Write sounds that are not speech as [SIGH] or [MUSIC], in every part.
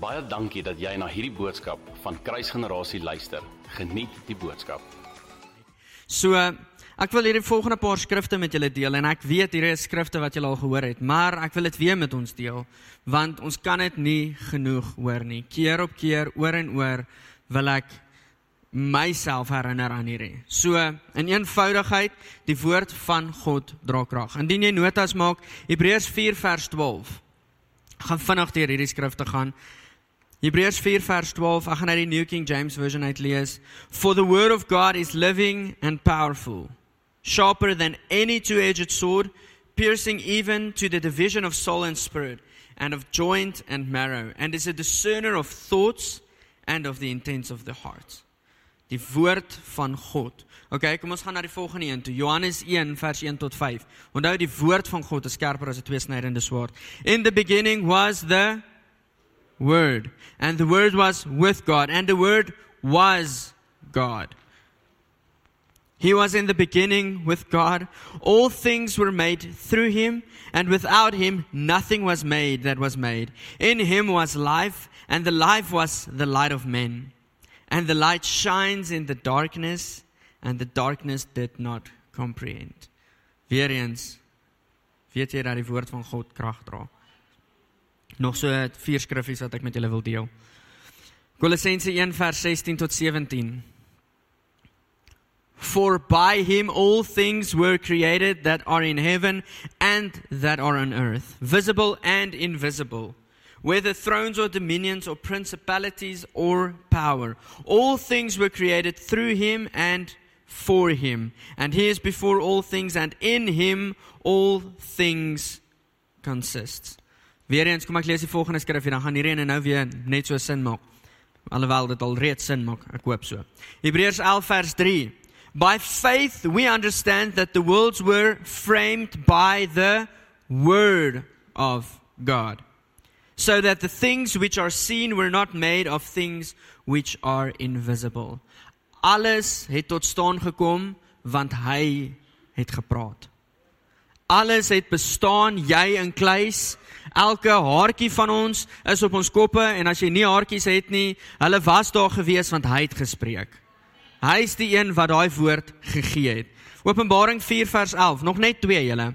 Baie dankie dat jy na hierdie boodskap van Kruisgenerasie luister. Geniet die boodskap. So ek wil hierdie volgende paar skrifte met julle deel en ek weet hier is skrifte wat julle al gehoor het, maar ek wil dit weer met ons deel want ons kan dit nie genoeg hoor nie. Keer op keer, oor en oor wil ek myself herinner aan hierdie. So in eenvoudigheid, die woord van God dra krag. Indien jy notas maak, Hebreërs 4 vers 12. Ek gaan vinnig deur hierdie skrifte gaan. Hebreërs 4 vers 12. Ek gaan uit die New King James Version uitlees. For the word of God is living and powerful, sharper than any two-edged sword, piercing even to the division of soul and spirit, and of joint and marrow, and is a discerner of thoughts and of the intents of the heart die woord van God. OK, kom ons gaan na die volgende een toe. Johannes 1 vers 1 tot 5. Onthou die woord van God is skerper as 'n tweesnydende swaard. In the beginning was the word and the word was with God and the word was God. He was in the beginning with God. All things were made through him, and without him nothing was made that was made. In him was life, and the life was the light of men. And the light shines in the darkness, and the darkness did not comprehend. Weereens weet jy dat die woord van God krag dra. Nog so vier skriffies wat ek met julle wil deel. Kolossense 1 vers 16 tot 17. For by him all things were created that are in heaven and that are on earth, visible and invisible whether thrones or dominions or principalities or power. All things were created through him and for him. And he is before all things, and in him all things consist. Weereens kom ek lees die volgende skrif hier, dan gaan hierdie nou weer net so sin maak. Alhoewel dit al reeds sin maak, ek hoop so. Hebreërs 11 vers 3. By faith we understand that the worlds were framed by the word of God so that the things which are seen were not made of things which are invisible. Alles het tot staan gekom want hy het gepraat. Alles het bestaan, jy in kluis. Elke haartjie van ons is op ons koppe en as jy nie haartjies het nie, hulle was daar gewees want hy het gespreek. Hy is die een wat daai woord gegee het. Openbaring 4 vers 11, nog net 2 julle.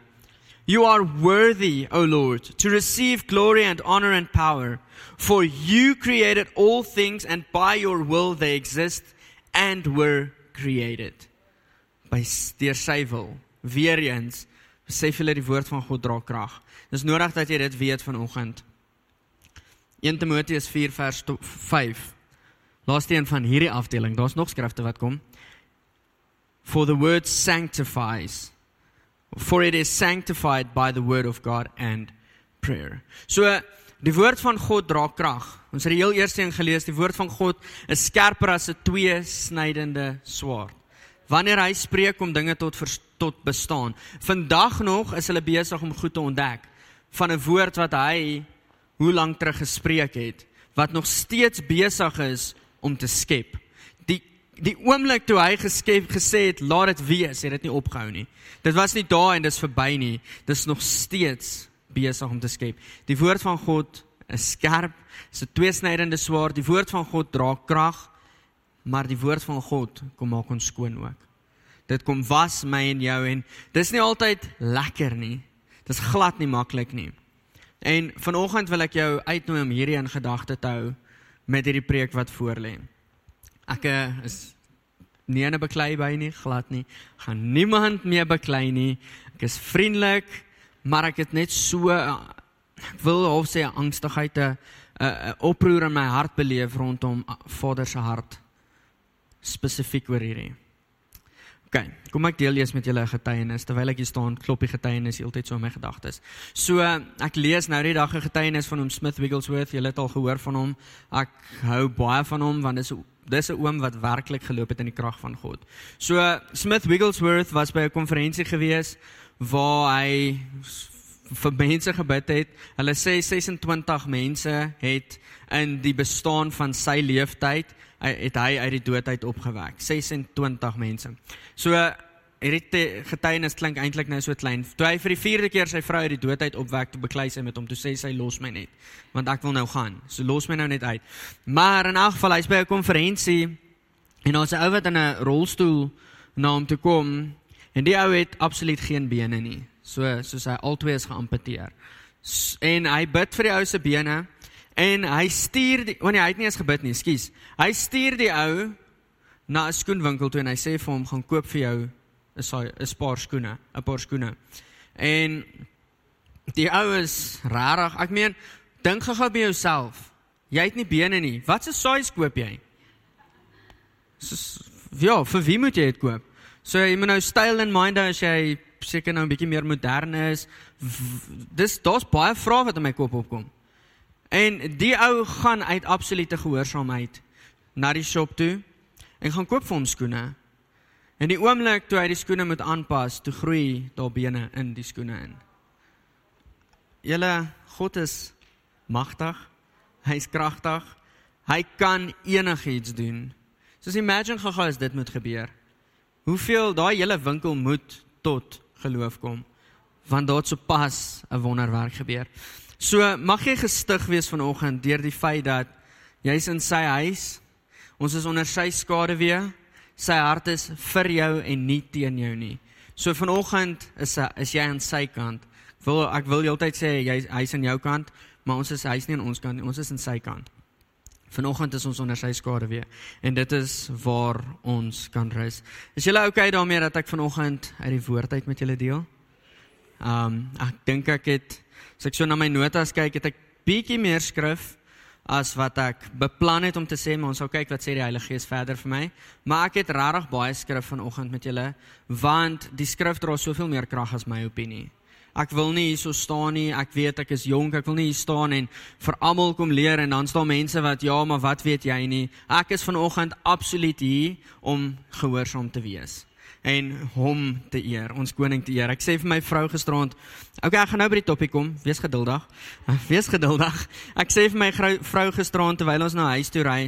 You are worthy, O Lord, to receive glory and honor and power, for you created all things, and by your will they exist and were created. By deur sy wil. Weer eens, besef julle die woord van God dra krag. Dis nodig dat jy dit weet vanoggend. 1 Timoteus 4 vers 5. Laaste een van hierdie afdeling. Daar's nog skrifte wat kom. For the word sanctifies for it is sanctified by the word of God and prayer. So die woord van God dra krag. Ons het die heel eerste een gelees, die woord van God is skerper as 'n twee-snydende swaard. Wanneer hy spreek om dinge tot tot bestaan. Vandag nog is hulle besig om goed te ontdek van 'n woord wat hy hoe lank terug gespreek het wat nog steeds besig is om te skep die oomblik toe hy geskep gesê het laat dit wees, het dit nie opgehou nie. Dit was nie daar en dis verby nie. Dis nog steeds besig om te skep. Die woord van God is skerp, is 'n tweesnydende swaard. Die woord van God dra krag, maar die woord van God kom maak ons skoon ook. Dit kom was my en jou en dis nie altyd lekker nie. Dis glad nie maklik nie. En vanoggend wil ek jou uitnooi om hierdie in gedagte te hou met hierdie preek wat voor lê. Ek eh, is nie 'n beklei by nie, glad nie. Gaan niemand meer beklei nie. Ek is vriendelik, maar ek het net so ek wil half sê angstigheid, 'n 'n oproer in my hart beleef rondom Vader se hart spesifiek oor hierdie. OK, kom ek deel eers met julle 'n getuienis terwyl ek hier staan, klop die getuienis heeltyd so in my gedagtes. So ek lees nou die dag 'n getuienis van hom Smith Wigglesworth. Julle het al gehoor van hom. Ek hou baie van hom want dit is dis 'n oom wat werklik geloop het in die krag van God. So Smith Wigglesworth was by 'n konferensie gewees waar hy vir mense gebid het. Hulle sê 26 mense het in die bestaan van sy lewenstyd het hy uit die dood uit opgewek. 26 mense. So hierdie getuienis klink eintlik nou so klein. Toe hy vir die vierde keer sy vrou uit die dood uit opwek, toe beklei sy met hom, toe sê sy los my net, want ek wil nou gaan. So los my nou net uit. Maar in elk geval hy's by 'n konferensie en ons 'n ou wat in 'n rolstoel na hom toe kom en die ou het absoluut geen bene nie. So soos hy albei is geamputeer. En hy bid vir die ou se bene en hy stuur die, oh nee, hy het nie eens gebid nie, skus. Hy stuur die ou na 'n skoenwinkel toe en hy sê vir hom gaan koop vir jou 'n saai 'n paar skoene, 'n paar skoene. En die ou is rarig. Ek meen, dink gou-gou by jouself. Jy het nie bene nie. Wat se saai koop jy? So ja, vir wie moet jy dit koop? So jy moet nou style in mind as jy seker nou 'n bietjie meer modern is. Dis daar's baie vrae wat in my kop opkom. En die ou gaan uit absolute gehoorsaamheid na die shop toe en gaan koop vir hom skoene. En die oomblik toe hy die skoene moet aanpas, toe groei daar bene in die skoene in. Julle God is magtig. Hy's kragtig. Hy kan enigiets doen. Soos imagine gou as dit moet gebeur. Hoeveel daai hele winkel moet tot geloof kom want daar het sopas 'n wonderwerk gebeur. So mag jy gestig wees vanoggend deur die feit dat jy's in sy huis Ons is onder sy skaduwee. Sy hart is vir jou en nie teen jou nie. So vanoggend is is jy aan sy kant. Ek wil ek wil heeltyd sê jy hy's aan jou kant, maar ons is hy's nie aan ons kant nie. Ons is aan sy kant. Vanoggend is ons onder sy skaduwee en dit is waar ons kan rus. Is julle okay daarmee dat ek vanoggend uit die woord uit met julle deel? Um ek dink ek het as ek so na my notas kyk, het ek bietjie meer skrif as wat ek beplan het om te sê, maar ons sal kyk wat sê die Heilige Gees verder vir my. Maar ek het regtig baie skrif vanoggend met julle, want die skrif dra soveel meer krag as my opinie. Ek wil nie hier so staan nie. Ek weet ek is jonk. Ek wil nie hier staan en vir almal kom leer en dan staan mense wat ja, maar wat weet jy nie? Ek is vanoggend absoluut hier om gehoorsaam te wees en hom te eer, ons koning te eer. Ek sê vir my vrou gisterond, okay, ek gaan nou by die topik kom. Wees geduldig. [LAUGHS] Wees geduldig. Ek sê vir my vrou gisterond terwyl ons na huis toe ry,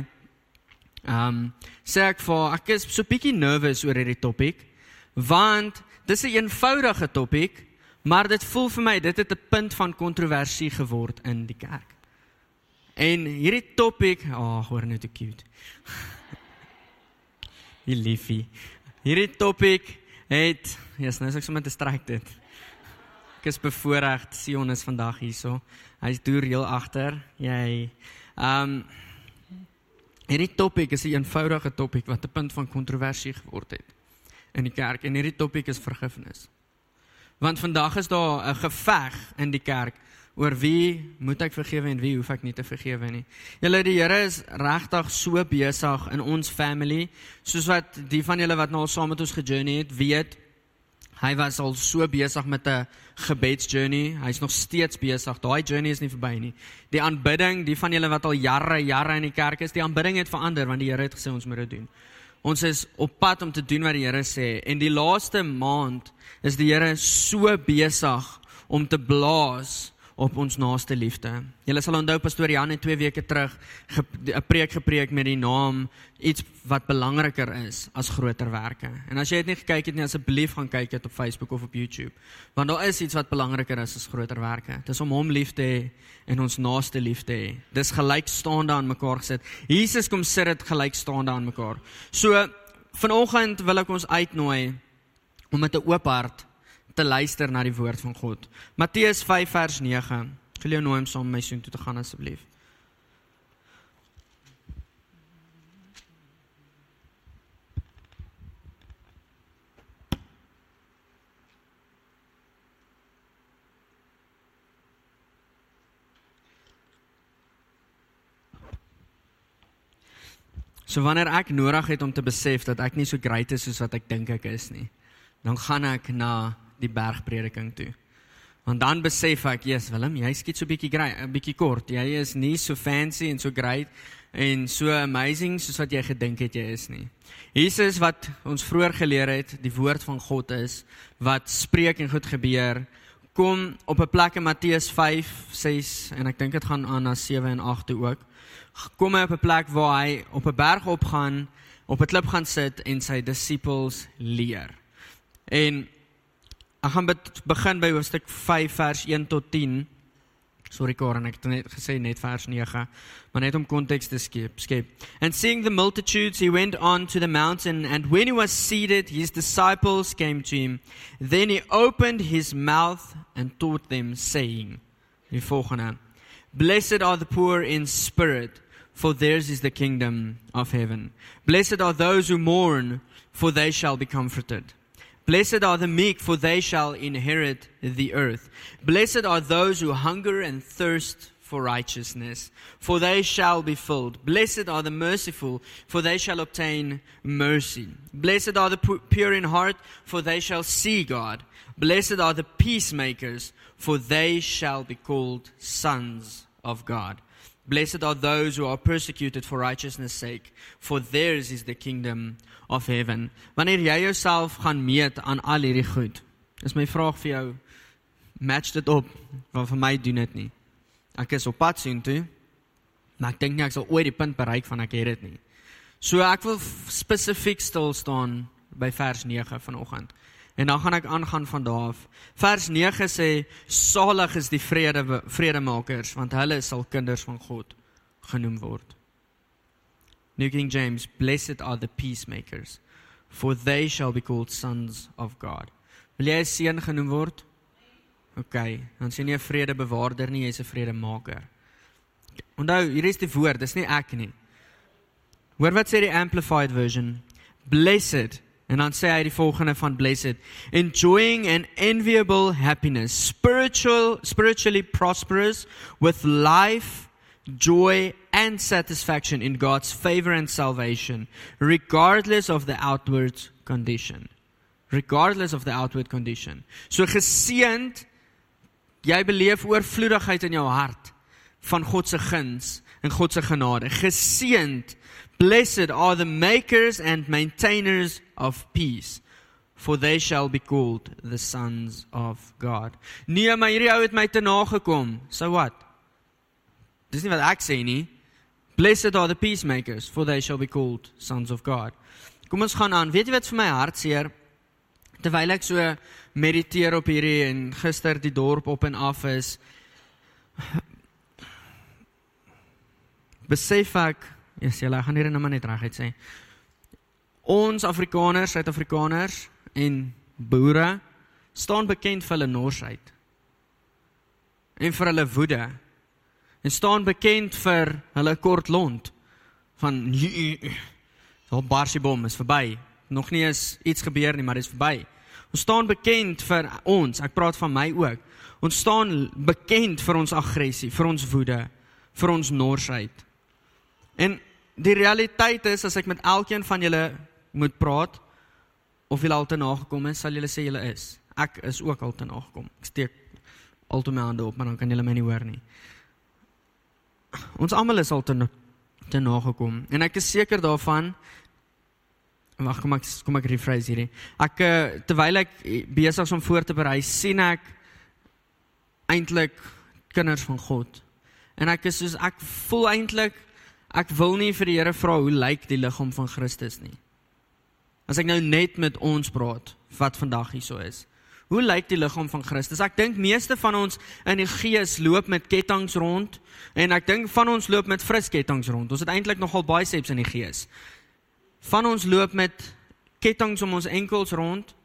ehm, um, sê ek vir ek is so bietjie nervous oor hierdie topik, want dis 'n een eenvoudige topik, maar dit voel vir my dit het 'n punt van kontroversie geword in die kerk. En hierdie topik, ag, oh, hoor net hoe cute. [LAUGHS] Jy liefie. Hierdie topik het, jy's nou so ek sommer te stryk dit. Ek is bevoorreg, Sion is vandag hierso. Hy's deur heel agter. Jy ehm um, hierdie topik is 'n een eenvoudige topik wat 'n punt van kontroversie geword het in die kerk en hierdie topik is vergifnis. Want vandag is daar 'n geveg in die kerk oor wie moet ek vergewe en wie hoef ek nie te vergewe nie. Julle die Here is regtig so besig in ons family, soos wat die van julle wat nou al saam met ons gejourney het, weet hy was al so besig met 'n gebedsjourney. Hy's nog steeds besig. Daai journey is nie verby nie. Die aanbidding, die van julle wat al jare jare in die kerk is, die aanbidding het verander want die Here het gesê ons moet dit doen. Ons is op pad om te doen wat die Here sê en die laaste maand is die Here so besig om te blaas op ons naaste liefde. Julle sal onthou pastoor Jan het 2 weke terug 'n preek gepreek met die naam iets wat belangriker is as groter werke. En as jy dit nie gekyk het nie, asseblief gaan kyk dit op Facebook of op YouTube. Want daar is iets wat belangriker is as groter werke. Dis om hom lief te hê en ons naaste lief te hê. Dis gelykstaande aan mekaar gesit. Jesus kom sit dit gelykstaande aan mekaar. So vanoggend wil ek ons uitnooi om met 'n oop hart te luister na die woord van God. Matteus 5 vers 9. Ek wil jou nooi om saam met my soheen toe te gaan asseblief. So wanneer ek nodig het om te besef dat ek nie so great is soos wat ek dink ek is nie, dan gaan ek na die bergprediking toe. Want dan besef ek, Jesus Willem, jy skiet so bietjie grei, 'n bietjie kort. Jy is nie so fancy en so great en so amazing soos wat jy gedink het jy is nie. Jesus wat ons vroeër geleer het, die woord van God is wat spreek en goed gebeur, kom op 'n plek in Matteus 5, 6 en ek dink dit gaan aan na 7 en 8 toe ook. Kom hy op 'n plek waar hy op 'n berg opgaan, op 'n klip gaan sit en sy disippels leer. En ek gaan begin by hoofstuk 5 vers 1 tot 10. Sorry Karen, ek het net gesê net vers 9, maar net om konteks te skep, skep. And seeing the multitudes, he went on to the mountain, and when he was seated, his disciples came to him. Then he opened his mouth and taught them, saying, Die volgende: Blessed are the poor in spirit, for theirs is the kingdom of heaven. Blessed are those who mourn, for they shall be comforted. Blessed are the meek, for they shall inherit the earth. Blessed are those who hunger and thirst for righteousness, for they shall be filled. Blessed are the merciful, for they shall obtain mercy. Blessed are the pure in heart, for they shall see God. Blessed are the peacemakers, for they shall be called sons of God. Blessed are those who are persecuted for righteousness' sake, for theirs is the kingdom of heaven. Wanneer jy jouself gaan meet aan al hierdie goed, is my vraag vir jou, match dit op? Want vir my doen dit nie. Ek is op pad soontoe, maar ek dink nie ek sal ooit die punt bereik van ek het dit nie. So ek wil spesifiek stil staan by vers 9 vanoggend. En dan gaan ek aangaan van daar af. Vers 9 sê salig is die vrede vredemakers want hulle sal kinders van God genoem word. New King James blessed are the peacemakers for they shall be called sons of God. Wil jy seun genoem word? OK, dan sien jy 'n vredebewaarder nie, jy's 'n vredemaker. Onthou, hier is die woord, dis nie ek nie. Hoor wat sê die amplified version? Blessed En dan sê hy die volgende van blessed, enjoying an enviable happiness, spiritual spiritually prosperous with life, joy and satisfaction in God's favor and salvation, regardless of the outward condition. Regardless of the outward condition. So geseënd jy beleef oorvloedigheid in jou hart van God se guns en God se genade. Geseënd Blessed are the makers and maintainers of peace, for they shall be called the sons of God. Nee, maar hierdie ou het my te nagekom. So what? Dis nie wat ek sê nie. Blessed are the peacemakers, for they shall be called sons of God. Kom ons gaan aan. Weet jy wat vir my hartseer terwyl ek so mediteer op hierdie en gister die dorp op en af is besef ek Yes, julle gaan hier nou maar net reguit sê. Ons Afrikaners, Suid-Afrikaners en boere staan bekend vir hulle norsheid. En vir hulle woede. En staan bekend vir hulle kort lont van so barsie bom is verby. Nog nie is iets gebeur nie, maar dit is verby. Ons staan bekend vir ons, ek praat van my ook. Ons staan bekend vir ons aggressie, vir ons woede, vir ons norsheid. En die realiteit is as ek met elkeen van julle moet praat of julle al te nagekom is, sal julle sê julle is. Ek is ook al te nagekom. Ek steek altoe my hande op, maar dan kan julle my nie hoor nie. Ons almal is al te te nagekom en ek is seker daarvan Wag, kom ek kom ek rephrase hierdie. Ek eh, terwyl ek besig is om voor te berei, sien ek eintlik kinders van God. En ek is soos ek voel eintlik Ek wil nie vir die Here vra hoe lyk die liggaam van Christus nie. As ek nou net met ons praat wat vandag hier so is. Hoe lyk die liggaam van Christus? Ek dink meeste van ons in die gees loop met kettinge rond en ek dink van ons loop met fris kettinge rond. Ons het eintlik nogal biceps in die gees. Van ons loop met kettinge om ons enkels rond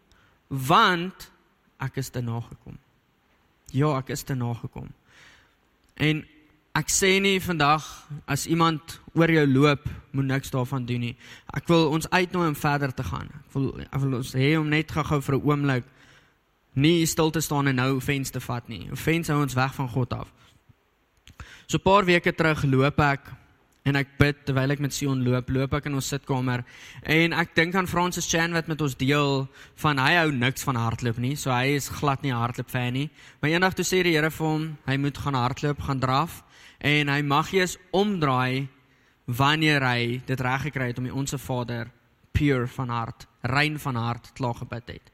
want ek is te nagekom. Ja, ek is te nagekom. En Ek sê nie vandag as iemand oor jou loop, moet niks daarvan doen nie. Ek wil ons uitnooi om verder te gaan. Ek wil ek wil ons hê om net gou-gou vir 'n oomblik nie stil te staan en nou offense te vat nie. Offense hou ons weg van God af. So 'n paar weke terug loop ek en ek bid terwyl ek met Sion loop, loop ek in ons sitkamer en ek dink aan Francis Chan wat met ons deel van hy hou niks van hardloop nie. So hy is glad nie hardloop fan nie. Maar eendag toe sê die Here vir hom, hy moet gaan hardloop, gaan draf en hy mag eers omdraai wanneer hy dit reg gekry het om die onsse Vader pure van hart, rein van hart klaar gebid het.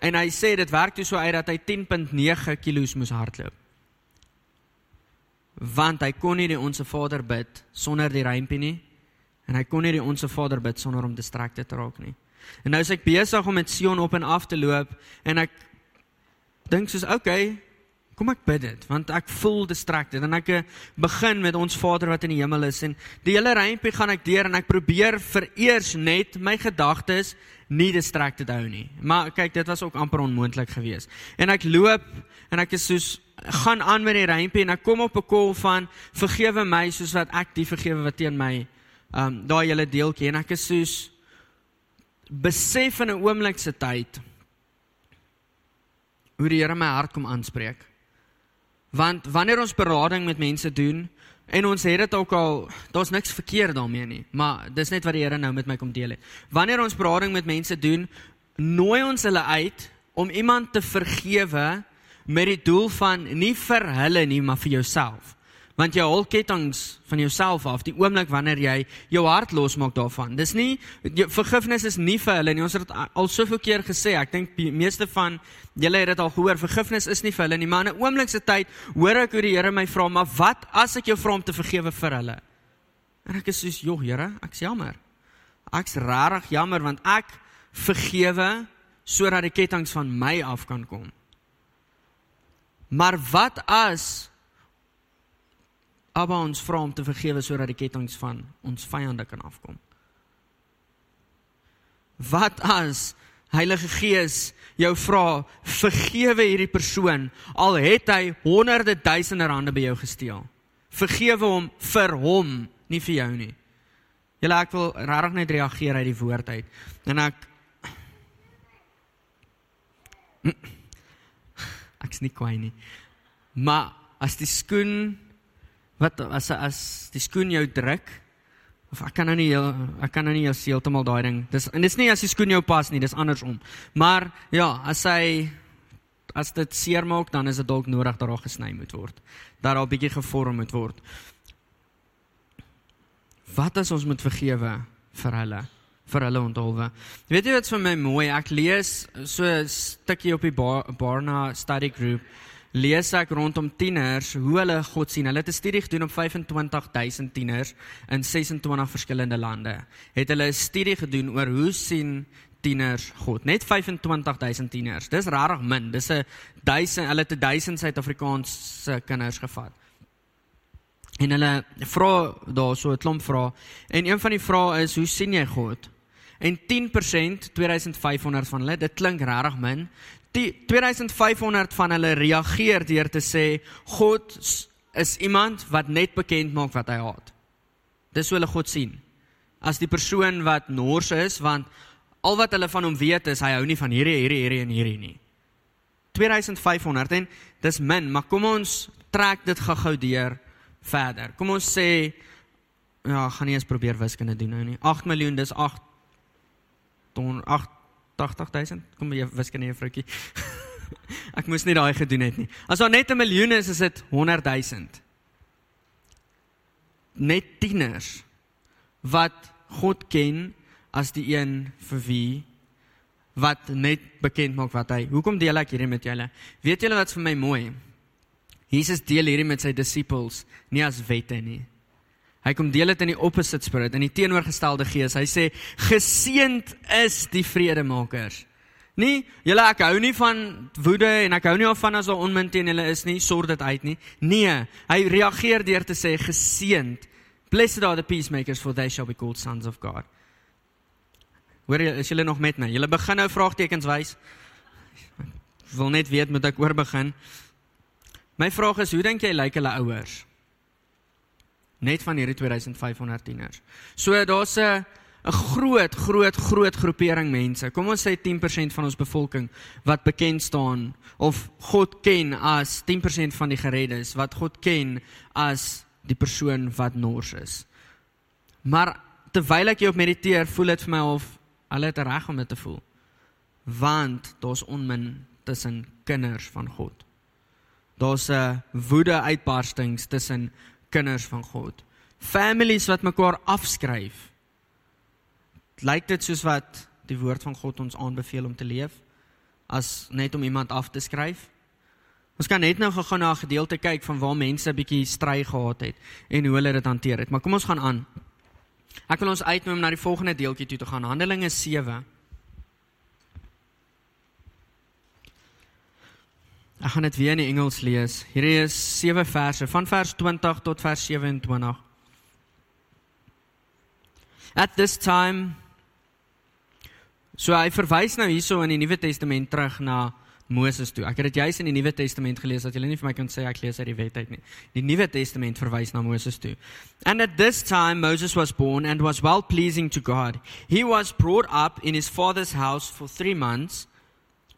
En hy sê dit werk toe so uit dat hy 10.9 kg moes hardloop. Want hy kon nie die onsse Vader bid sonder die rympie nie en hy kon nie die onsse Vader bid sonder om distracted te raak nie. En nou is ek besig om met Sion op en af te loop en ek dink soos okay, kom ek bid dit want ek voel distracted en ek eh, begin met ons Vader wat in die hemel is en die hele rympie gaan ek deur en ek probeer vereers net my gedagtes nie distracted hou nie. Maar kyk, dit was ook amper onmoontlik geweest. En ek loop en ek is soos gaan aan met die rympie en ek kom op 'n kol van vergewe my soos wat ek die vergewe wat teen my um, daai hele deeltjie en ek is soos besef in 'n oomblik se tyd hoe die Here my hart kom aanspreek. Want wanneer ons berading met mense doen en ons het dit ook al daar's niks verkeerd daarmee nie, maar dis net wat die Here nou met my kom deel het. Wanneer ons berading met mense doen, nooi ons hulle uit om iemand te vergewe met die doel van nie vir hulle nie, maar vir jouself. Want jy hol kettinge van jouself af die oomblik wanneer jy jou hart losmaak daarvan. Dis nie vergifnis is nie vir hulle nie. Ons het dit al soveel keer gesê. Ek dink die meeste van julle het dit al gehoor. Vergifnis is nie vir hulle nie, maar in 'n oomblik se tyd hoor ek hoe die Here my vra, "Maar wat as ek jou vra om te vergewe vir hulle?" En ek is soos, "Jog, Here, ek's jammer. Ek's regtig jammer want ek vergewe sodat die kettinge van my af kan kom." Maar wat as Abba ons vra om te vergewe sodat die kettinge van ons vyande kan afkom? Wat as Heilige Gees jou vra vergewe hierdie persoon al het hy honderde duisende rande by jou gesteel? Vergewe hom vir hom, nie vir jou nie. Julle ek wil regtig net reageer uit die woord uit. En ek [CLEARS THROAT] ek's nie kwaai nie. Maar as die skoen wat as as die skoen jou druk of ek kan nou nie heel, ek kan nou nie heeltemal daai ding. Dis en dis nie as die skoen jou pas nie, dis andersom. Maar ja, as hy as dit seer maak, dan is dit dalk nodig dat daar gesny moet word. Dat daar 'n bietjie gevorm moet word. Wat as ons moet vergewe vir hulle? Vir hulle onthulwe. Weet jy wat vir my mooi, ek lees so 'n stukkie op die Barna study group. Lees ek rondom tieners hoe hulle God sien. Hulle het 'n studie gedoen op 25000 tieners in 26 verskillende lande. Het hulle 'n studie gedoen oor hoe sien tieners God. Net 25000 tieners. Dis rarig min. Dis 'n 1000 hulle het 1000 Suid-Afrikaanse kinders gevat. En hulle vra daar so 'n klomp vrae. En een van die vrae is hoe sien jy God? En 10% 2500 van hulle, dit klink regtig min. Die 2500 van hulle reageer deur te sê God is iemand wat net bekend maak wat hy haat. Dis hoe hulle God sien. As die persoon wat nors is want al wat hulle van hom weet is hy hou nie van hierdie hierdie hierdie en hierdie nie. 2500 en dis min, maar kom ons trek dit gou-gou deur verder. Kom ons sê ja, gaan nie eens probeer wiskunde doen nou nie. 8 miljoen dis 8 ton 88000 kom jy wiskunde juffroukie [LAUGHS] ek moes nie daai gedoen het nie. As daar net 'n miljoen is is dit 100000 net tieners wat God ken as die een vir wie wat net bekend maak wat hy hoekom deel ek hierdie met julle? Weet julle wat vir my mooi? Jesus deel hierdie met sy disippels nie as wette nie Hy kom deel dit in die opposite spirit, in die teenoorgestelde gees. Hy sê geseend is die vredemakers. Nee, julle ek hou nie van woede en ek hou nie van as daar onmin teen julle is nie, sort dit uit nie. Nee, hy reageer deur te sê geseend. Blessed are the peacemakers for they shall be called sons of God. Hoor jy, is julle nog met my? Julle begin nou vraagtekens wys. Ek wil net weet moet ek oor begin. My vraag is, hoe dink jy lyk hulle ouers? Net van hierdie 2500 tieners. So daar's 'n 'n groot groot groot groepering mense. Kom ons sê 10% van ons bevolking wat bekend staan of God ken as 10% van die gereddes, wat God ken as die persoon wat nors is. Maar terwyl ek hier op mediteer, voel dit vir my of hulle het reg om dit te voel. Want daar's onmin tussen kinders van God. Daar's 'n woede uitbarstings tussen kinders van God. Families wat mekaar afskryf. Lyk dit soos wat die woord van God ons aanbeveel om te leef as net om iemand af te skryf? Ons kan net nou gegaan na 'n gedeelte kyk van waar mense 'n bietjie stry gehad het en hoe hulle dit hanteer het. Maar kom ons gaan aan. Ek wil ons uitnooi om na die volgende deeltjie toe te gaan. Handelinge 7. Ek gaan dit weer in die Engels lees. Hierdie is sewe verse van vers 20 tot vers 27. At this time So hy verwys nou hierso in die Nuwe Testament terug na Moses toe. Ek het dit juis in die Nuwe Testament gelees dat jy nie vir my kan sê ek lees uit die wet uit nie. Die Nuwe Testament verwys na Moses toe. And at this time Moses was born and was well pleasing to God. He was brought up in his father's house for 3 months,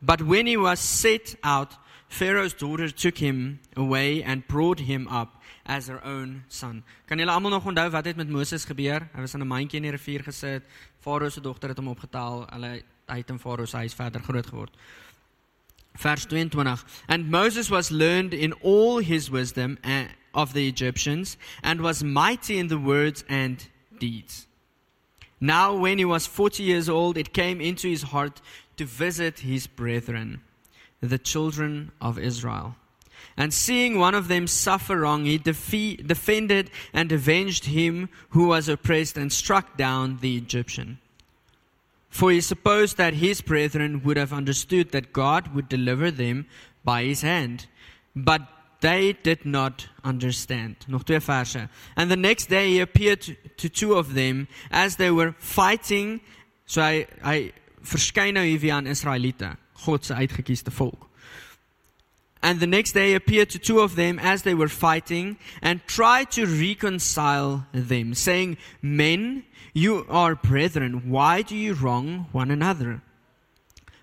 but when he was set out Pharaoh's daughter took him away and brought him up as her own son. Kan julle almal nog onthou wat het met Moses gebeur? Hy was in 'n mandjie in die rivier gesit. Farao se dogter het hom opgetel. Hulle hy het in Farao se huis verder groot geword. Vers 22. And Moses was learned in all his wisdom eh, of the Egyptians and was mighty in the words and deeds. Now when he was 40 years old it came into his heart to visit his brethren the children of Israel. And seeing one of them suffer wrong, he defe- defended and avenged him who was oppressed and struck down the Egyptian. For he supposed that his brethren would have understood that God would deliver them by his hand. But they did not understand. And the next day he appeared to, two of them as they were fighting. So hy hy verskyn nou hier weer aan Israeliete, God se uitgekiesde volk. And the next day appeared to two of them as they were fighting and tried to reconcile them, saying, Men, you are brethren. Why do you wrong one another?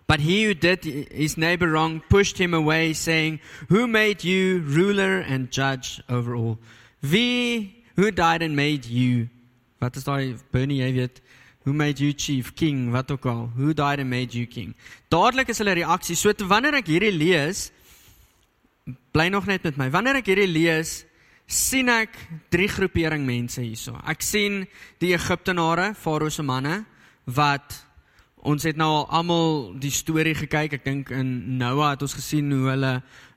But he who did his neighbor wrong pushed him away, saying, Who made you ruler and judge over all? Wie, who died and made you? Wat is Bernie, jy weet, who made you chief, king, wat ook al? Who died and made you king? Dadelik is hulle reaksie. So wanneer ek hierdie lees, bly nog net met my. Wanneer ek hierdie lees, sien ek drie groepering mense hierso. Ek sien die Egiptenare, Farao se manne wat ons het nou al almal die storie gekyk. Ek dink in Noah het ons gesien hoe hulle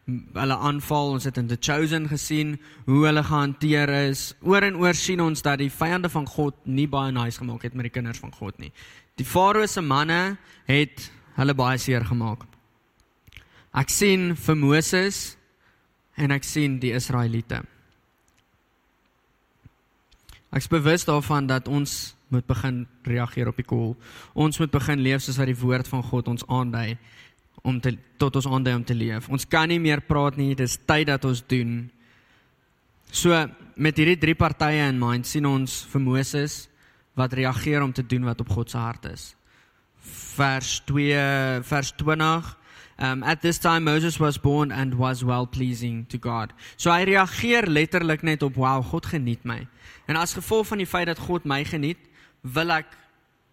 hulle aanval. Ons het in The Chosen gesien hoe hulle gehanteer is. Oor en oor sien ons dat die vyande van God nie baie nice gemaak het met die kinders van God nie. Die Farao se manne het hulle baie seer gemaak. Ek sien vir Moses en ek sien die Israeliete. Ek's bewus daarvan dat ons moet begin reageer op die koel. Ons moet begin leef soos wat die woord van God ons aandui om te tot ons aandui om te leef. Ons kan nie meer praat nie, dis tyd dat ons doen. So met hierdie drie partye in mind sien ons vir Moses wat reageer om te doen wat op God se hart is. Vers 2 vers 20 Um, at this time Moses was born and was well pleasing to God. So hy reageer letterlik net op wow, God geniet my. En as gevolg van die feit dat God my geniet, wil ek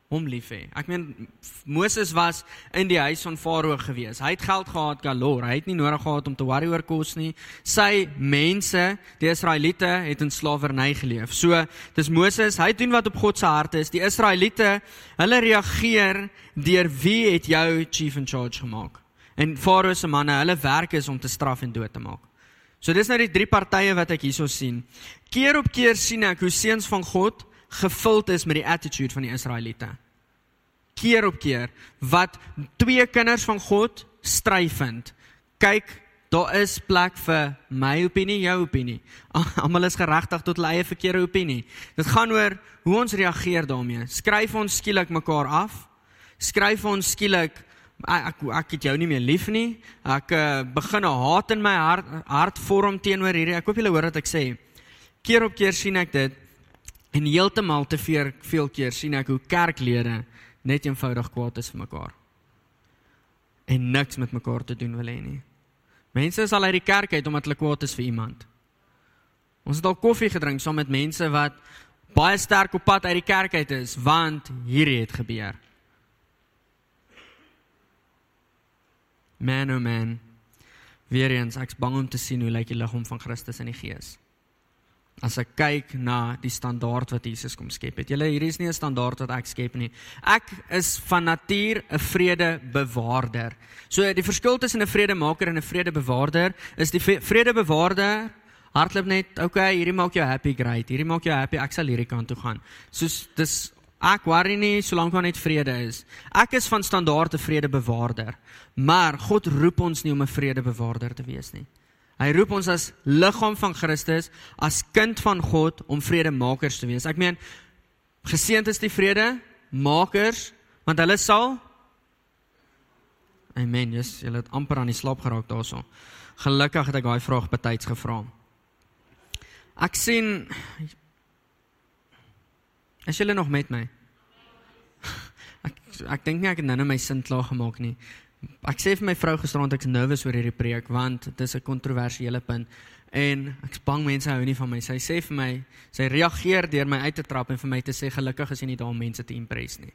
hom lief hê. Ek meen Moses was in die huis van Farao gewees. Hy het geld gehad galore. Hy het nie nodig gehad om te worry oor kos nie. Sy mense, die Israeliete, het in slawerny geleef. So, dis Moses, hy doen wat op God se hart is. Die Israeliete, hulle reageer deur wie het jou chief in charge gemaak? En Farao se manne, hulle werk is om te straf en dood te maak. So dis nou die drie partye wat ek hierso sien. Keer op keer sien ek hoe seuns van God gevuld is met die attitude van die Israeliete. Keer op keer wat twee kinders van God stry vind. Kyk, daar is plek vir my opinie, jou opinie. [LAUGHS] Almal is geregtig tot hulle eie verkeerde opinie. Dit gaan oor hoe ons reageer daarmee. Skryf ons skielik mekaar af? Skryf ons skielik ek ek, het jou nie meer lief nie. Ek uh, begin 'n haat in my hart hart vorm teenoor hierdie. Ek hoop julle hoor wat ek sê. Keer op keer sien ek dit en heeltemal te veel veel keer sien ek hoe kerklede net eenvoudig kwaad is vir mekaar. En niks met mekaar te doen wil hê nie. Mense is al uit die kerk uit omdat hulle kwaad is vir iemand. Ons het al koffie gedrink saam met mense wat baie sterk op pad uit die kerk uit is want hierdie het gebeur. Man oh man. Weereens, ek's bang om te sien hoe lyk die liggaam van Christus in die gees. As ek kyk na die standaard wat Jesus kom skep het. Julle hier is nie 'n standaard wat ek skep nie. Ek is van natuur 'n vredebewaarder. So die verskil tussen 'n vredemaker en 'n vredebewaarder is die vredebewaarder hardloop net, okay, hierdie maak jou happy, great. Hierdie maak jou happy, ek sal hierdie kant toe gaan. Soos dis Ek worry nie solank daar net vrede is. Ek is van standaard 'n vredebewaarder, maar God roep ons nie om 'n vredebewaarder te wees nie. Hy roep ons as liggaam van Christus, as kind van God om vredemakers te wees. Ek meen geseënd is die vredemakers want hulle sal Amen. Jesus, jy het amper aan die slaap geraak daaroor. Gelukkig het ek daai vraag betyds gevra. Ek sien Is julle nog met my? [LAUGHS] Ek ek dink nie ek het nou net my sin klaar gemaak nie. Ek sê vir my vrou gisterand ek's nervous oor hierdie preek want dit is 'n kontroversiële punt en ek's bang mense hou nie van my. Sy sê vir my, sy reageer deur my uit te trap en vir my te sê gelukkig is jy nie daar om mense te impress nie.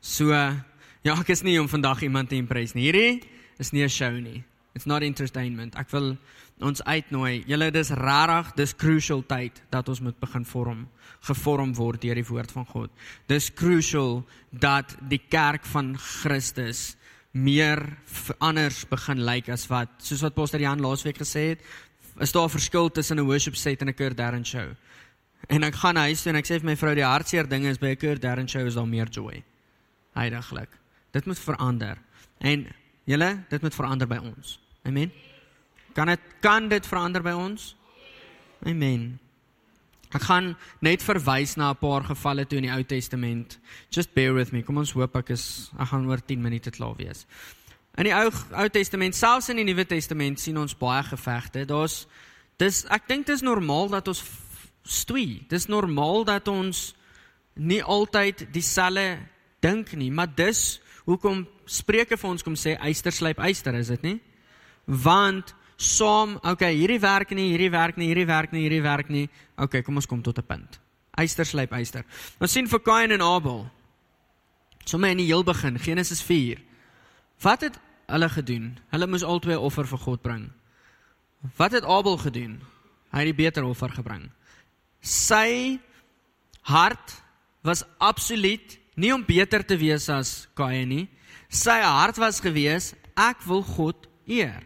So ja, ek is nie om vandag iemand te impress nie. Hierdie is nie 'n show nie. It's not entertainment. Ek wil ons uitnooi. Julle dis regtig, dis crucial tyd dat ons moet begin vorm, gevorm word deur die woord van God. Dis crucial dat die kerk van Christus meer anders begin lyk like as wat soos wat Pastor Jan laasweek gesê het, is daar 'n verskil tussen 'n worship set en 'n Kurt Darren show. En ek gaan huis toe en ek sê vir my vrou die hartseer ding is by 'n Kurt Darren show is daar meer joy. Heiliglik. Dit moet verander. En julle, dit moet verander by ons. Amen. Kan dit kan dit verander by ons? Amen. Ek gaan net verwys na 'n paar gevalle toe in die Ou Testament. Just bear with me. Kom ons hoop ek is ek gaan oor 10 minute klaar wees. In die Ou Ou Testament, selfs in die Nuwe Testament sien ons baie gevegte. Daar's dis ek dink dit is normaal dat ons stoei. Dis normaal dat ons nie altyd dieselfde dink nie, maar dis hoekom Spreuke vir ons kom sê eyster slyp eyster, is dit nie? Want saam, okay, hierdie werk nie, hierdie werk nie, hierdie werk nie, hierdie werk nie. Okay, kom ons kom tot 'n punt. Eyster slyp eyster. Ons sien vir Kain en Abel. Sommige in die heel begin, Genesis 4. Wat het hulle gedoen? Hulle moes albei offer vir God bring. Wat het Abel gedoen? Hy het die beter offer gebring. Sy hart was absoluut nie om beter te wees as Kain nie. Sy hart was gewees, ek wil God eer.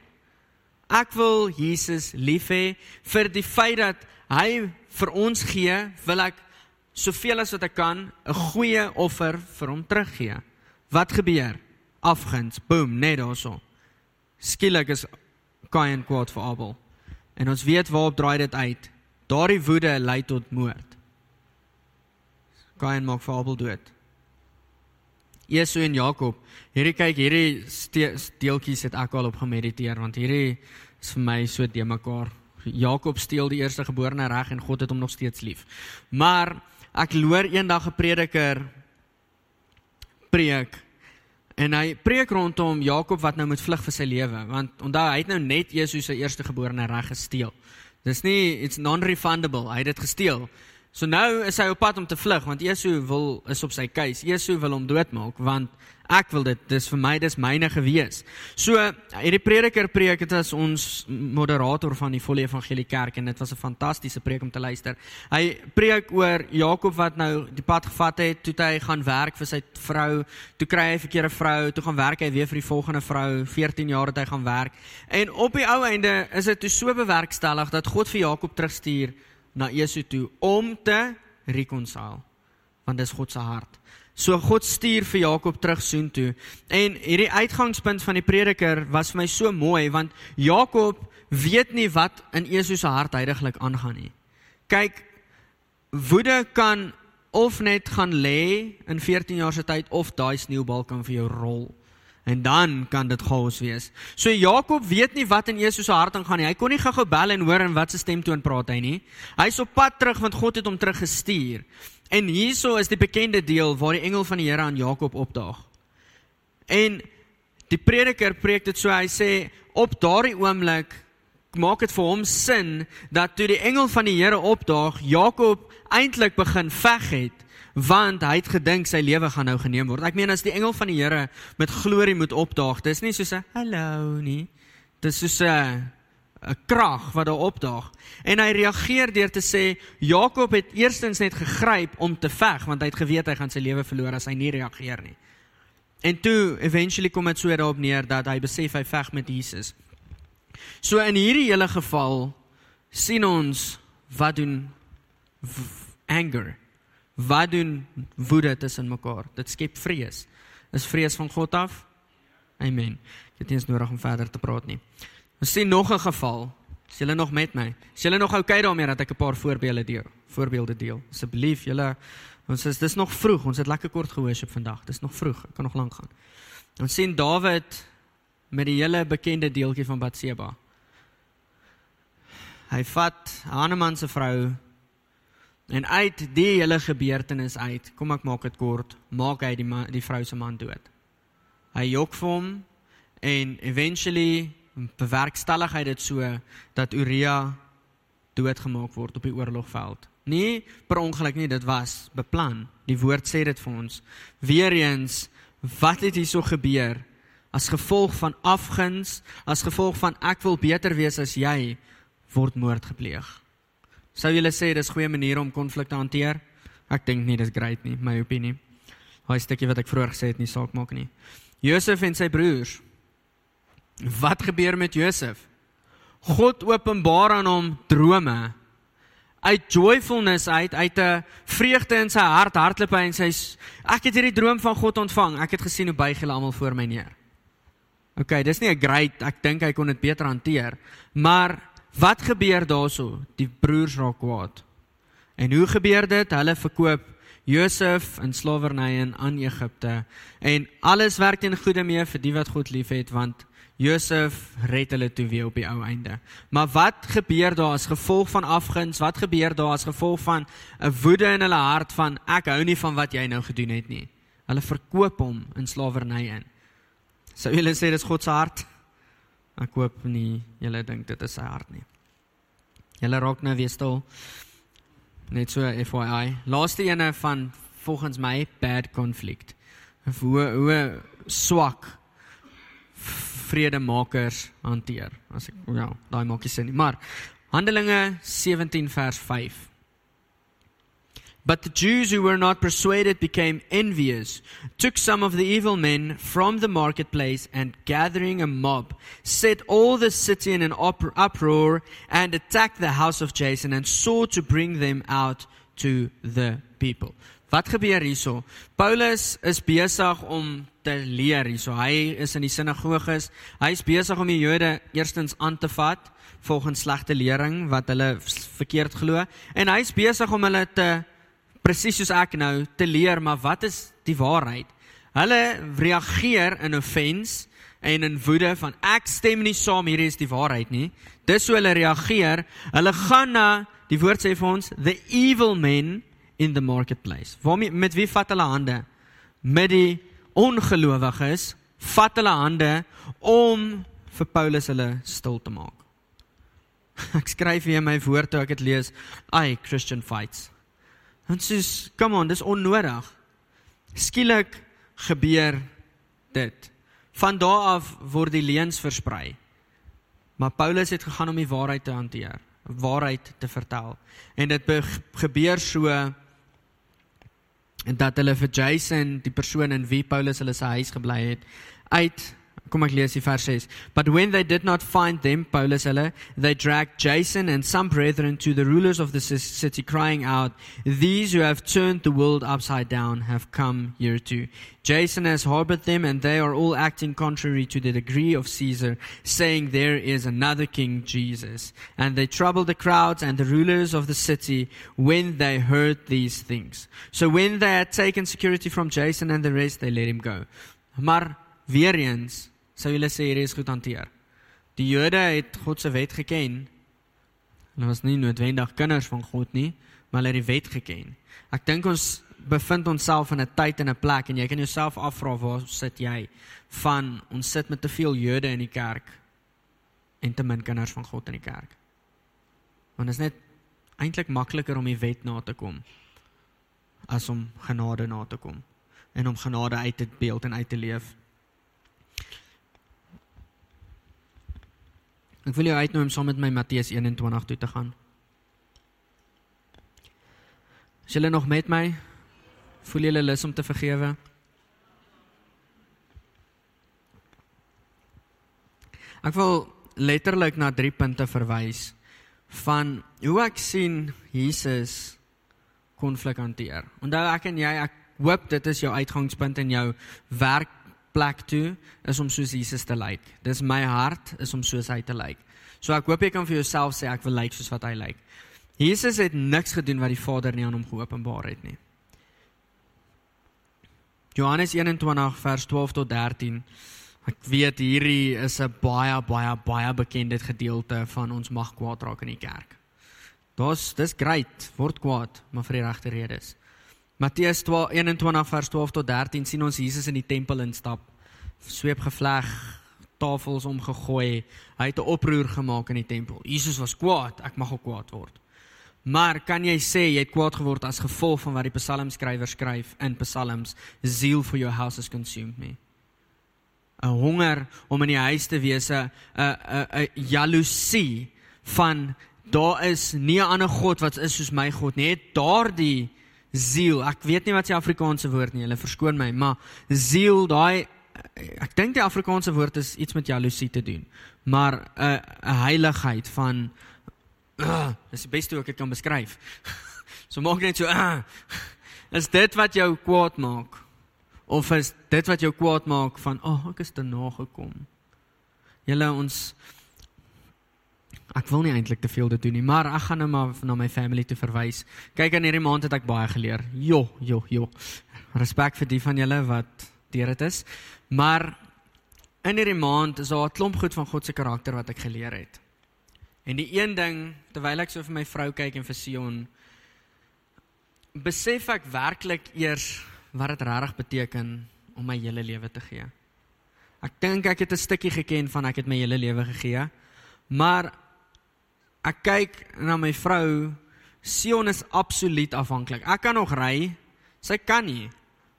Ek wil Jesus lief hê vir die feit dat hy vir ons gee, wil ek soveel as wat ek kan 'n goeie offer vir hom teruggee. Wat gebeur? Afguns, boom, net daarso. Skielik is Kain kwaad vir Abel. En ons weet waarop draai dit uit. Daardie woede lei tot moord. Kain maak vir Abel dood. Esau en Jakob. Hierdie kyk, hierdie deeltjies het ek al op gemediteer want hierdie is vir my so de mekaar. Jakob steel die eerste geborene reg en God het hom nog steeds lief. Maar ek loor eendag 'n prediker preek en hy preek rondom Jakob wat nou moet vlug vir sy lewe want onthou hy het nou net Jesus se eerste geborene reg gesteel. Dis nie it's non-refundable. Hy het dit gesteel. So nou is hy op pad om te vlug want Jesu wil is op sy keus. Jesu wil hom doodmaak want ek wil dit dis vir my dis myne gewees. So hierdie prediker preek dit as ons moderator van die volle evangelie kerk en dit was 'n fantastiese preek om te luister. Hy preek oor Jakob wat nou die pad gevat het toe hy gaan werk vir sy vrou, toe kry hy 'n verkeerde vrou, toe gaan werk hy weer vir die volgende vrou, 14 jaar het hy gaan werk. En op die ou einde is dit so bewerkstellig dat God vir Jakob terugstuur na Esau toe om te reconcile want dis God se hart. So God stuur vir Jakob terug soontoe. En hierdie uitgangspunt van die prediker was vir my so mooi want Jakob weet nie wat in Esau se hart heidaglik aangaan nie. Kyk, woede kan of net gaan lê in 14 jaar se tyd of daai sneeubal kan vir jou rol. En dan kan dit chaos wees. So Jakob weet nie wat in Jesus se hart aangaan nie. Hy kon nie gou-gou bel en hoor en wat se stemtoon praat hy nie. Hy's op pad terug want God het hom teruggestuur. En hierso is die bekende deel waar die engel van die Here aan Jakob opdaag. En die prediker preek dit so hy sê op daardie oomblik maak dit vir hom sin dat toe die engel van die Here opdaag, Jakob eintlik begin veg het want hy het gedink sy lewe gaan nou geneem word. Ek meen as die engel van die Here met glorie moet opdaag, dis nie soos 'n hallo nie. Dis soos 'n 'n krag wat daar opdaag. En hy reageer deur te sê Jakob het eerstens net gegryp om te veg want hy het geweet hy gaan sy lewe verloor as hy nie reageer nie. En toe eventually kom dit so daarop neer dat hy besef hy veg met Jesus. So in hierdie hele geval sien ons wat doen anger Wat doen woede tussen mekaar? Dit skep vrees. Is vrees van God af? Amen. Ek het nie eens nodig om verder te praat nie. Ons sien nog 'n geval. Is julle nog met my? Is julle nog oukei okay daarmee dat ek 'n paar voorbeelde deel? Voorbeelde deel. Asseblief, julle ons is dis nog vroeg. Ons het lekker kort gehoorship vandag. Dis nog vroeg. Ek kan nog lank gaan. Ons sien Dawid met die hele bekende deeltjie van Batseba. Hy vat Haneman se vrou en uit die hele gebeurtenis uit, kom ek maak dit kort, maak hy die man, die vrou se man dood. Hy jok vir hom en eventually bewerkstellig hy dit so dat Uria doodgemaak word op die oorlogveld. Nie per ongeluk nie, dit was beplan. Die woord sê dit vir ons. Weereens, wat het hierso gebeur? As gevolg van afguns, as gevolg van ek wil beter wees as jy, word moord gepleeg. Sou julle sê dis goeie manier om konflik te hanteer? Ek dink nie dis great nie, my opinie. Daai stukkie wat ek vroeër gesê het, nie saak maak nie. Josef en sy broers Wat gebeur met Josef? God openbaar aan hom drome. Uit joyfulness uit, uit 'n vreugde in sy hart, hardloop hy en sê ek het hierdie droom van God ontvang. Ek het gesien hoe buig hulle almal voor my neer. OK, dis nie 'n great, ek dink hy kon dit beter hanteer. Maar wat gebeur daaroor? Die broers raak kwaad. En hoe gebeur dit? Hulle verkoop Josef in slawerny in aan Egipte en alles werk ten goeie mee vir die wat God liefhet want Josef red hulle toe weer op die ou einde. Maar wat gebeur daar as gevolg van afguns? Wat gebeur daar as gevolg van 'n woede in hulle hart van ek hou nie van wat jy nou gedoen het nie. Hulle verkoop hom in slawerny in. Sou julle sê dis God se hart? Ek koop nie. Julle dink dit is sy hart nie. Julle raak nou weer stil. Net so FYI. Laaste ene van volgens my bad conflict. Hoe hoe swak vredemakers hanteer. As ek ja, daai maak nie sin nie. Maar Handelinge 17 vers 5. But the Jews who were not persuaded became envious, took some of the evil men from the marketplace, and gathering a mob, set all the city in an uproar, and attacked the house of Jason, and sought to bring them out to the people. Wat gebeur hierso? Paulus is besig om te leer hierso. Hy is in die sinagoges. Hy is besig om die Jode eerstens aan te vat volgens slegte lering wat hulle verkeerd glo en hy is besig om hulle te presies soos ek nou te leer, maar wat is die waarheid? Hulle reageer in offense en in woede van ek stem nie saam hierdie is die waarheid nie. Dis hoe hulle reageer. Hulle gaan na die woord sê vir ons the evil men in the marketplace. Waarmee met wie vat hulle hande? Met die ongelowiges vat hulle hande om vir Paulus hulle stil te maak. [LAUGHS] Ek skryf hier my woord toe ek dit lees. Ai Christian fights. En sies, come on, dis onnodig. Skielik gebeur dit. Van daar af word die leuns versprei. Maar Paulus het gegaan om die waarheid te hanteer, waarheid te vertel. En dit gebeur so dat hulle vir Jason, die persoon in wie Paulus hulle sy huis gebly het, uit Kom ek lees die vers 6. But when they did not find them, Paulus hulle, they dragged Jason and some brethren to the rulers of the city crying out, these who have turned the world upside down have come here too. Jason has harbored them and they are all acting contrary to the decree of Caesar, saying there is another king, Jesus. And they troubled the crowds and the rulers of the city when they heard these things. So when they had taken security from Jason and the rest, they let him go. Maar weer eens sou julle sê hierdie is goed hanteer. Die Jode het God se wet geken. Hulle was nie noodwendig kinders van God nie, maar hulle het die wet geken. Ek dink ons bevind onsself in 'n tyd en 'n plek en jy kan jouself afvra waar sit jy van ons sit met te veel Jode in die kerk en te min kinders van God in die kerk. Want dit is net eintlik makliker om die wet na te kom as om genade na te kom en om genade uit te beeld en uit te leef. Ek wil jou uitnooi om saam met my Matteus 21 toe te gaan. Is julle nog met my? Voel julle lus om te vergewe? Ek wil letterlik na drie punte verwys van hoe ek sien Jesus konflik hanteer. Onthou ek en jy, ek hoop dit is jou uitgangspunt in jou werkplek toe is om soos Jesus te lyk. Dis my hart is om soos hy te lyk. So ek hoop jy kan vir jouself sê ek wil lyk soos wat hy lyk. Jesus het niks gedoen wat die Vader nie aan hom geopenbaar het nie. Johannes 21 vers 12 tot 13. Ek weet hierdie is 'n baie baie baie bekende gedeelte van ons mag kwaad raak in die kerk. Dis dis great, word kwaad, maar vir die regte redes. Matteus 21 vers 12 tot 13 sien ons Jesus in die tempel instap. Sweep gevleg, tafels omgegooi. Hy het 'n oproer gemaak in die tempel. Jesus was kwaad, ek mag ook kwaad word. Maar kan jy sê jy het kwaad geword as gevolg van wat die psalmskrywer skryf in Psalms, zeal for your house has consumed me. 'n Honger om in die huis te wees, 'n 'n 'n jaloesie van daar is nie 'n ander god wat is soos my God nie. Het daardie ziel. Ek weet nie wat se Afrikaanse woord nie. Hulle verskoon my, maar ziel, daai ek dink die Afrikaanse woord is iets met jaloesie te doen. Maar 'n uh, 'n heiligheid van uh, dis die beste hoe ek dit kan beskryf. [LAUGHS] so maak net so uh, is dit wat jou kwaad maak? Of is dit wat jou kwaad maak van, "Ag, oh, ek is te nagekom." Julle ons Ek wil nie eintlik te veel dit doen nie, maar ek gaan nou maar na my family toe verwys. Kyk aan hierdie maand het ek baie geleer. Jo, jo, jo. Respek vir die van julle wat deur dit is. Maar in hierdie maand is daar 'n klomp goed van God se karakter wat ek geleer het. En die een ding terwyl ek so vir my vrou kyk en vir Sion besef ek werklik eers wat dit regtig beteken om my hele lewe te gee. Ek dink ek het 'n stukkie geken van ek het my hele lewe gegee. Maar ek kyk na my vrou, Sion is absoluut afhanklik. Ek kan nog ry, sy kan nie.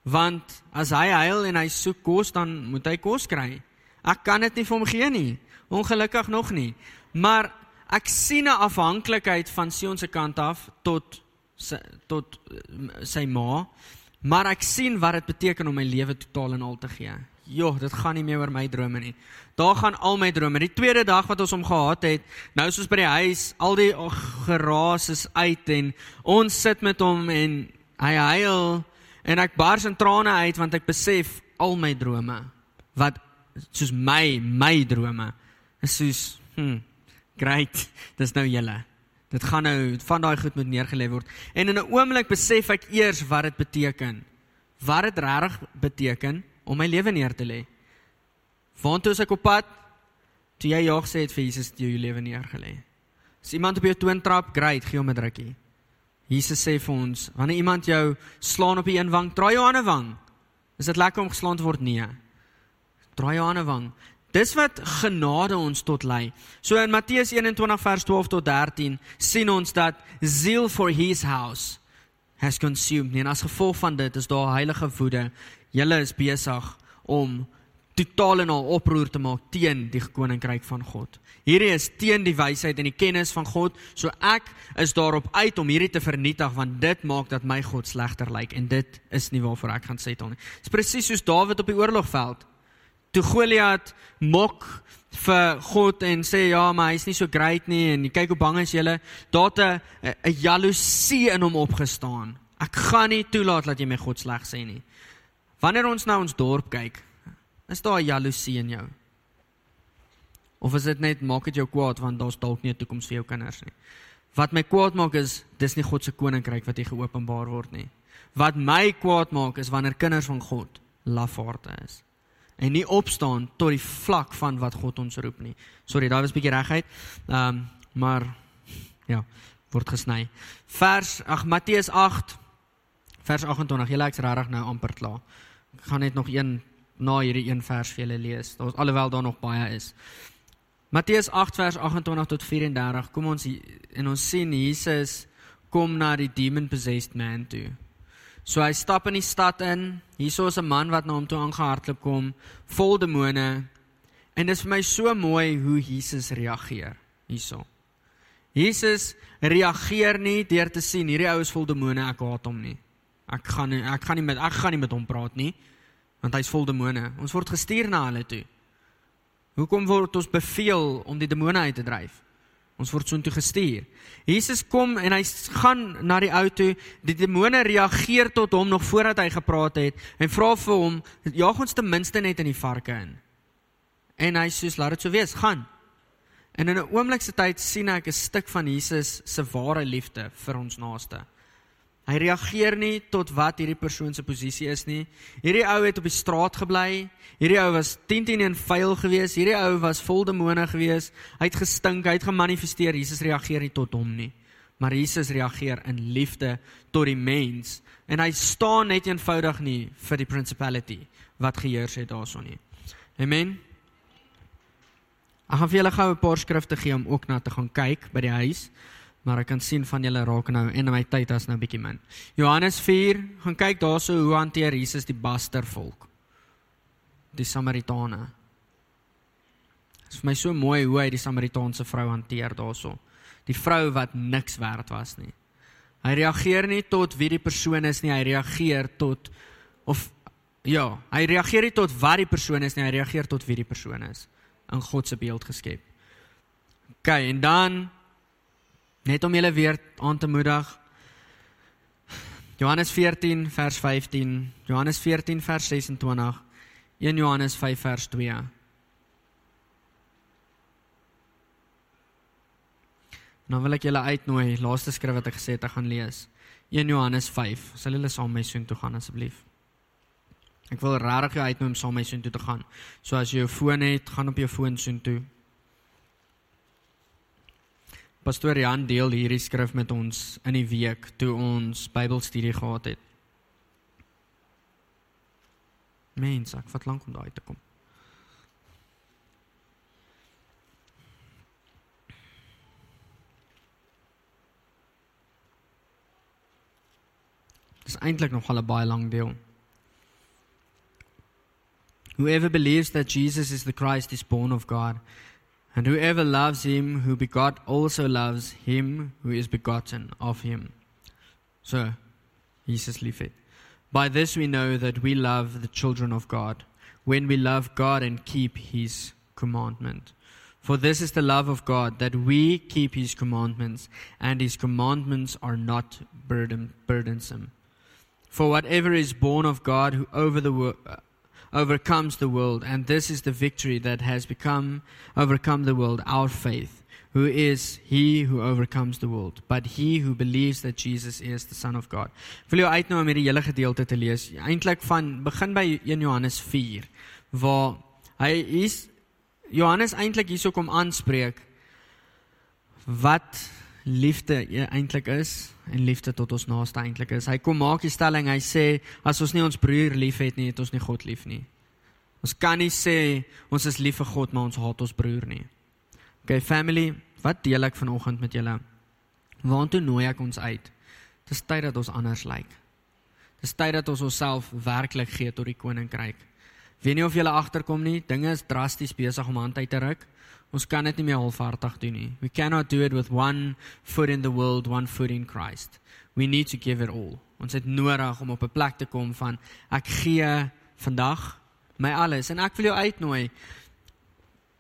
Want as hy huil en hy soek kos, dan moet hy kos kry. Ek kan dit nie vir hom gee nie. Ongelukkig nog nie. Maar ek sien 'n afhanklikheid van Sion se kant af tot sy, tot eh, sy ma, maar ek sien wat dit beteken om my lewe totaal en al te gee. Joh, dit gaan nie meer oor my drome nie. Daar gaan al my drome. Die tweede dag wat ons hom gehad het, nou soos by die huis, al die geraas is uit en ons sit met hom en hy huil en ek bars in trane uit want ek besef al my drome wat soos my my drome is soos hm great [LAUGHS] dis nou julle dit gaan nou van daai goed moet neergelê word en in 'n oomblik besef ek eers wat dit beteken wat dit regtig beteken om my lewe neer te lê Waartoe is ek op pad? Toe jy ja gesê het vir Jesus jou lewe neergelê. As iemand op jou toon trap, great, gee hom 'n drukkie. Jesus sê vir ons, wanneer iemand jou slaan op die een wang, draai jou ander wang. Is dit lekker om geslaan te word? Nee. Draai jou ander wang. Dis wat genade ons tot lei. So in Matteus 21 vers 12 tot 13 sien ons dat zeal for his house has consumed. En as gevolg van dit is daar heilige woede. Julle is besig om totaal en al oproer te maak teen die koninkryk van God. Hierdie is teen die wysheid en die kennis van God. So ek is daarop uit om hierdie te vernietig want dit maak dat my God slegter lyk en dit is nie waarvoor ek gaan settle nie. Dit is presies soos Dawid op die oorlogveld. Toe Goliat mok vir God en sê ja, maar hy's nie so great nie en kyk hoe bang is jy. Daar't 'n 'n jaloesie in hom opgestaan. Ek gaan nie toelaat dat jy my God sleg sê nie. Wanneer ons na ons dorp kyk, Is daar jaloesie in jou? Of is dit net maak dit jou kwaad want daar's dalk nie 'n toekoms vir jou kinders nie? Wat my kwaad maak is dis nie God se koninkryk wat hier geopenbaar word nie. Wat my kwaad maak is wanneer kinders van God lafaarde is en nie opstaan tot die vlak van wat God ons roep nie. Sorry, daai was bietjie reguit. Ehm um, maar ja, word gesny. Vers ag Matteus 8 vers 28. Julle ek's regtig nou amper klaar. Ek gaan net nog een na hierdie een vers vir julle lees. Daar's alhoewel daar nog baie is. Matteus 8 vers 28 tot 34. Kom ons en ons sien Jesus kom na die demon possessed man toe. So hy stap in die stad in. Hierso is 'n man wat na hom toe aangehardloop kom, vol demone. En dit is vir my so mooi hoe Jesus reageer hierso. Jesus reageer nie deur te sien hierdie ou is vol demone, ek haat hom nie. Ek gaan ek gaan nie met ek gaan nie met hom praat nie want hy's vol demone. Ons word gestuur na hulle toe. Hoekom word ons beveel om die demone uit te dryf? Ons word soontoe gestuur. Jesus kom en hy gaan na die ou toe. Die demone reageer tot hom nog voordat hy gepraat het en vra vir hom: "Jaag ons ten minste net in die varke in." En hy sê: "Laat dit so wees, gaan." En in 'n oomblik se tyd sien ek 'n stuk van Jesus se ware liefde vir ons naaste. Hy reageer nie tot wat hierdie persoon se posisie is nie. Hierdie ou het op die straat gebly. Hierdie ou was 10 10 en vuil geweest. Hierdie ou was vol demone geweest. Hy het gestink, hy het gemanifesteer. Jesus reageer nie tot hom nie. Maar Jesus reageer in liefde tot die mens en hy staan net eenvoudig nie vir die principality wat geheers het daarson nie. Amen. Ek gaan vir julle gou 'n paar skrifte gee om ook na te gaan kyk by die huis. Maar ek kan sien van julle raak nou en my tyd is nou bietjie min. Johannes 4, gaan kyk daarso hoe hanteer Jesus die baster volk. Die Samaritane. Dit is vir my so mooi hoe hy die Samaritaanse vrou hanteer daarso. Die vrou wat niks werd was nie. Hy reageer nie tot wie die persoon is nie, hy reageer tot of ja, hy reageer nie tot wat die persoon is nie, hy reageer tot wie die persoon is in God se beeld geskep. OK, en dan net om julle weer aan te moedig. Johannes 14 vers 15, Johannes 14 vers 26, 1 Johannes 5 vers 2. Nou wil ek julle uitnooi, laaste skrif wat ek gesê het ek gaan lees. 1 Johannes 5. Sal julle saam met my soontoe gaan asseblief? Ek wil regtig jou uitnooi om saam met my soontoe te gaan. So as jy jou foon het, gaan op jou foon soontoe. Pastor Jan deel hierdie skrif met ons in die week toe ons Bybelstudie gehad het. Mens, ek vat lank om daai te kom. Dis eintlik nog al 'n baie lang deel. Whoever believes that Jesus is the Christ is born of God, and whoever loves him who begot also loves him who is begotten of him. So, Jesus lief het. By this we know that we love the children of God, when we love God and keep his commandment. For this is the love of God, that we keep his commandments, and his commandments are not burden, burdensome. For whatever is born of God who over the world overcomes the world, and this is the victory that has become overcome the world, our faith. Who is he who overcomes the world? But he who believes that Jesus is the Son of God. Wil jy uitnooi om hierdie hele gedeelte te lees? Eintlik van begin by 1 Johannes 4 waar hy is Johannes eintlik hierso kom aanspreek wat liefde eintlik is en liefde tot ons naaste eintlik is. Hy kom maak die stelling, hy sê as ons nie ons broer liefhet nie, het ons nie God lief nie. Ons kan nie sê ons is lief vir God, maar ons haat ons broer nie. Okay, family, wat deel ek vanoggend met julle? Waartoe nooi ek ons uit? Dis tyd dat ons anders lyk. Dis tyd dat ons onsself werklik gee tot die koninkryk. Weet nie of julle agterkom nie, dinge is drasties besig om aan te ruk. Ons kan dit nie meer halfhartig doen nie. We cannot do it with one foot in the world, one foot in Christ. We need to give it all. Ons het nodig om op 'n plek te kom van ek gee vandag my alles en ek wil jou uitnooi.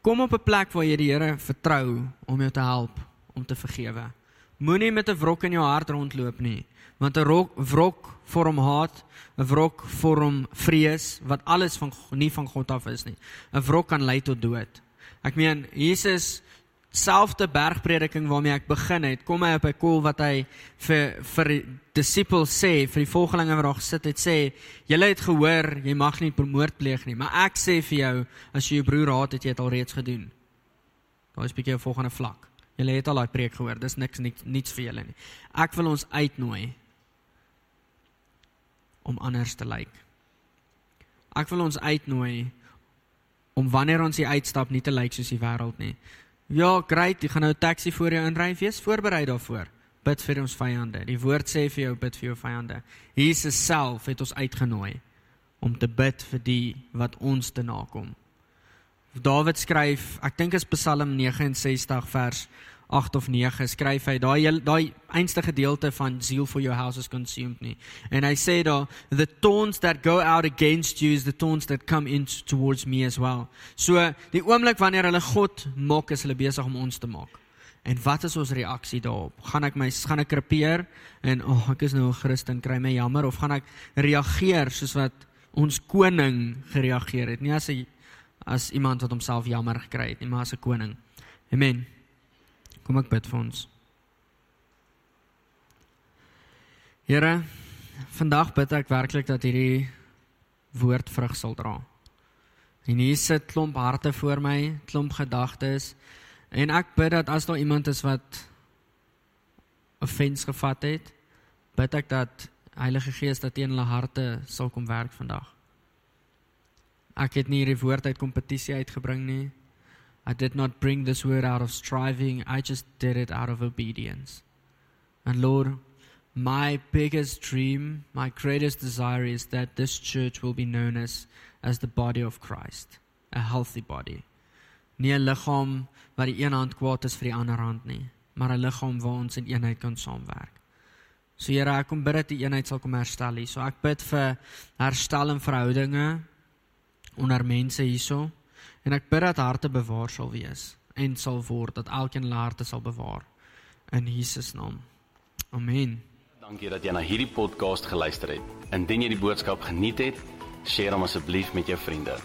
Kom op 'n plek waar jy die Here vertrou om jou te help om te vergewe. Moenie met 'n wrok in jou hart rondloop nie, want 'n wrok vorm haat, 'n wrok vorm vrees wat alles van nie van God af is nie. 'n Wrok kan lei tot dood. Ek meen Jesus selfde bergprediking waarmee ek begin het, kom hy op 'n kol wat hy vir vir disippels sê, vir die volgelinge wat daar gesit het sê, julle het gehoor jy mag nie moord pleeg nie, maar ek sê vir jou as jy jou broer haat, het jy dit al reeds gedoen. Daar is 'n bietjie 'n volgende vlak. Julle het al daai preek gehoor, dis niks niks niets vir julle nie. Ek wil ons uitnooi om anders te lyk. Ek wil ons uitnooi om wanneer ons hier uitstap nie te lyk soos die wêreld nie. Ja, great, jy gaan nou 'n taxi voor jou inry, wees voorberei daarvoor. Bid vir ons vyande. Die woord sê vir jou bid vir jou vyande. Jesus self het ons uitgenooi om te bid vir die wat ons te nakom. Dawid skryf, ek dink is Psalm 69 vers 8 of 9 skryf hy daai daai einste gedeelte van zeal for your house is consumed nie. En hy sê daar the taunts that go out against you is the taunts that come in towards me as well. So die oomblik wanneer hulle God maak is hulle besig om ons te maak. En wat is ons reaksie daarop? Gaan ek my gaan ek krepeer en o, oh, ek is nou 'n Christen, kry my jammer of gaan ek reageer soos wat ons koning gereageer het? Nie as 'n as iemand wat homself jammer gekry het nie, maar as 'n koning. Amen. Kom ek bid vir ons. Here, vandag bid ek werklik dat hierdie woord vrug sal dra. En hier sit klomp harte voor my, klomp gedagtes. En ek bid dat as daar iemand is wat offense gevat het, bid ek dat Heilige Gees dat in hulle harte sal kom werk vandag. Ek het nie hierdie woord uit kompetisie uitgebring nie. I did not bring this word out of striving. I just did it out of obedience. And Lord, my biggest dream, my greatest desire is that this church will be known as as the body of Christ, a healthy body. Nie 'n liggaam wat die een hand kwaad is vir die ander hand nie, maar 'n liggaam waar ons in eenheid kan saamwerk. So Here, ek kom bid dat die eenheid sal kom herstel hier. So ek bid vir herstel in verhoudinge onder mense hierso en ek bid dat harte bewaar sal wees en sal word dat elkeen hulle harte sal bewaar in Jesus naam. Amen. Dankie dat jy na hierdie podcast geluister het. Indien jy die boodskap geniet het, deel hom asseblief met jou vriende.